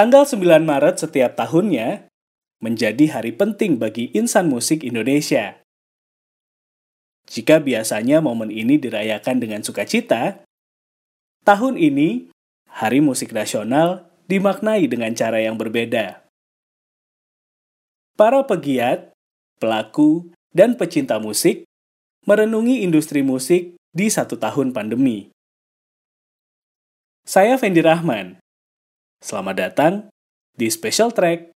Tanggal 9 Maret setiap tahunnya menjadi hari penting bagi insan musik Indonesia. Jika biasanya momen ini dirayakan dengan sukacita, tahun ini Hari Musik Nasional dimaknai dengan cara yang berbeda. Para pegiat, pelaku, dan pecinta musik merenungi industri musik di satu tahun pandemi. Saya Fendi Rahman Selamat datang di Special Track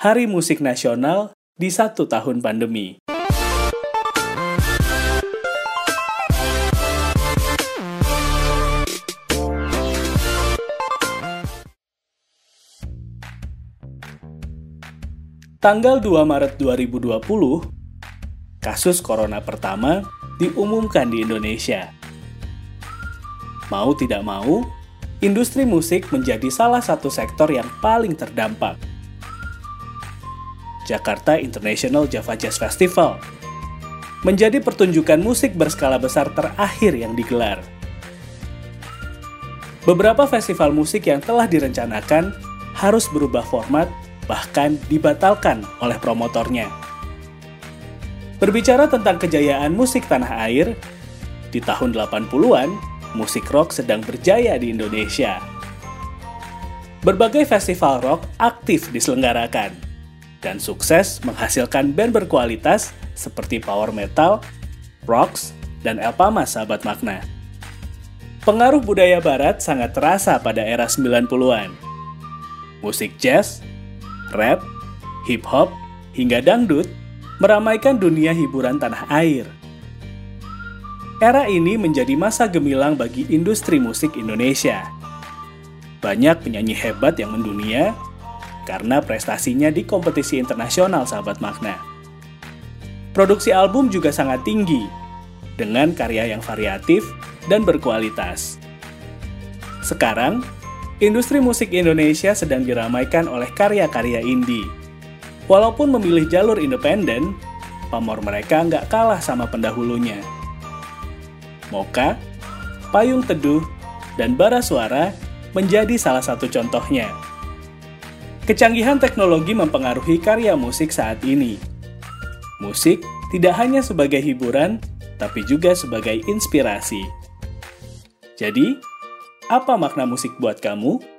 Hari Musik Nasional di satu tahun pandemi. Tanggal 2 Maret 2020, kasus corona pertama diumumkan di Indonesia. Mau tidak mau, industri musik menjadi salah satu sektor yang paling terdampak. Jakarta International Java Jazz Festival menjadi pertunjukan musik berskala besar terakhir yang digelar. Beberapa festival musik yang telah direncanakan harus berubah format, bahkan dibatalkan oleh promotornya. Berbicara tentang kejayaan musik tanah air, di tahun 80-an, musik rock sedang berjaya di Indonesia. Berbagai festival rock aktif diselenggarakan dan sukses menghasilkan band berkualitas seperti power metal, rocks, dan Elpama sahabat makna. Pengaruh budaya barat sangat terasa pada era 90-an. Musik jazz, rap, hip hop, hingga dangdut meramaikan dunia hiburan tanah air – Era ini menjadi masa gemilang bagi industri musik Indonesia. Banyak penyanyi hebat yang mendunia karena prestasinya di kompetisi internasional sahabat makna. Produksi album juga sangat tinggi, dengan karya yang variatif dan berkualitas. Sekarang, industri musik Indonesia sedang diramaikan oleh karya-karya indie. Walaupun memilih jalur independen, pamor mereka nggak kalah sama pendahulunya. Moka, payung teduh, dan bara suara menjadi salah satu contohnya. Kecanggihan teknologi mempengaruhi karya musik saat ini. Musik tidak hanya sebagai hiburan, tapi juga sebagai inspirasi. Jadi, apa makna musik buat kamu?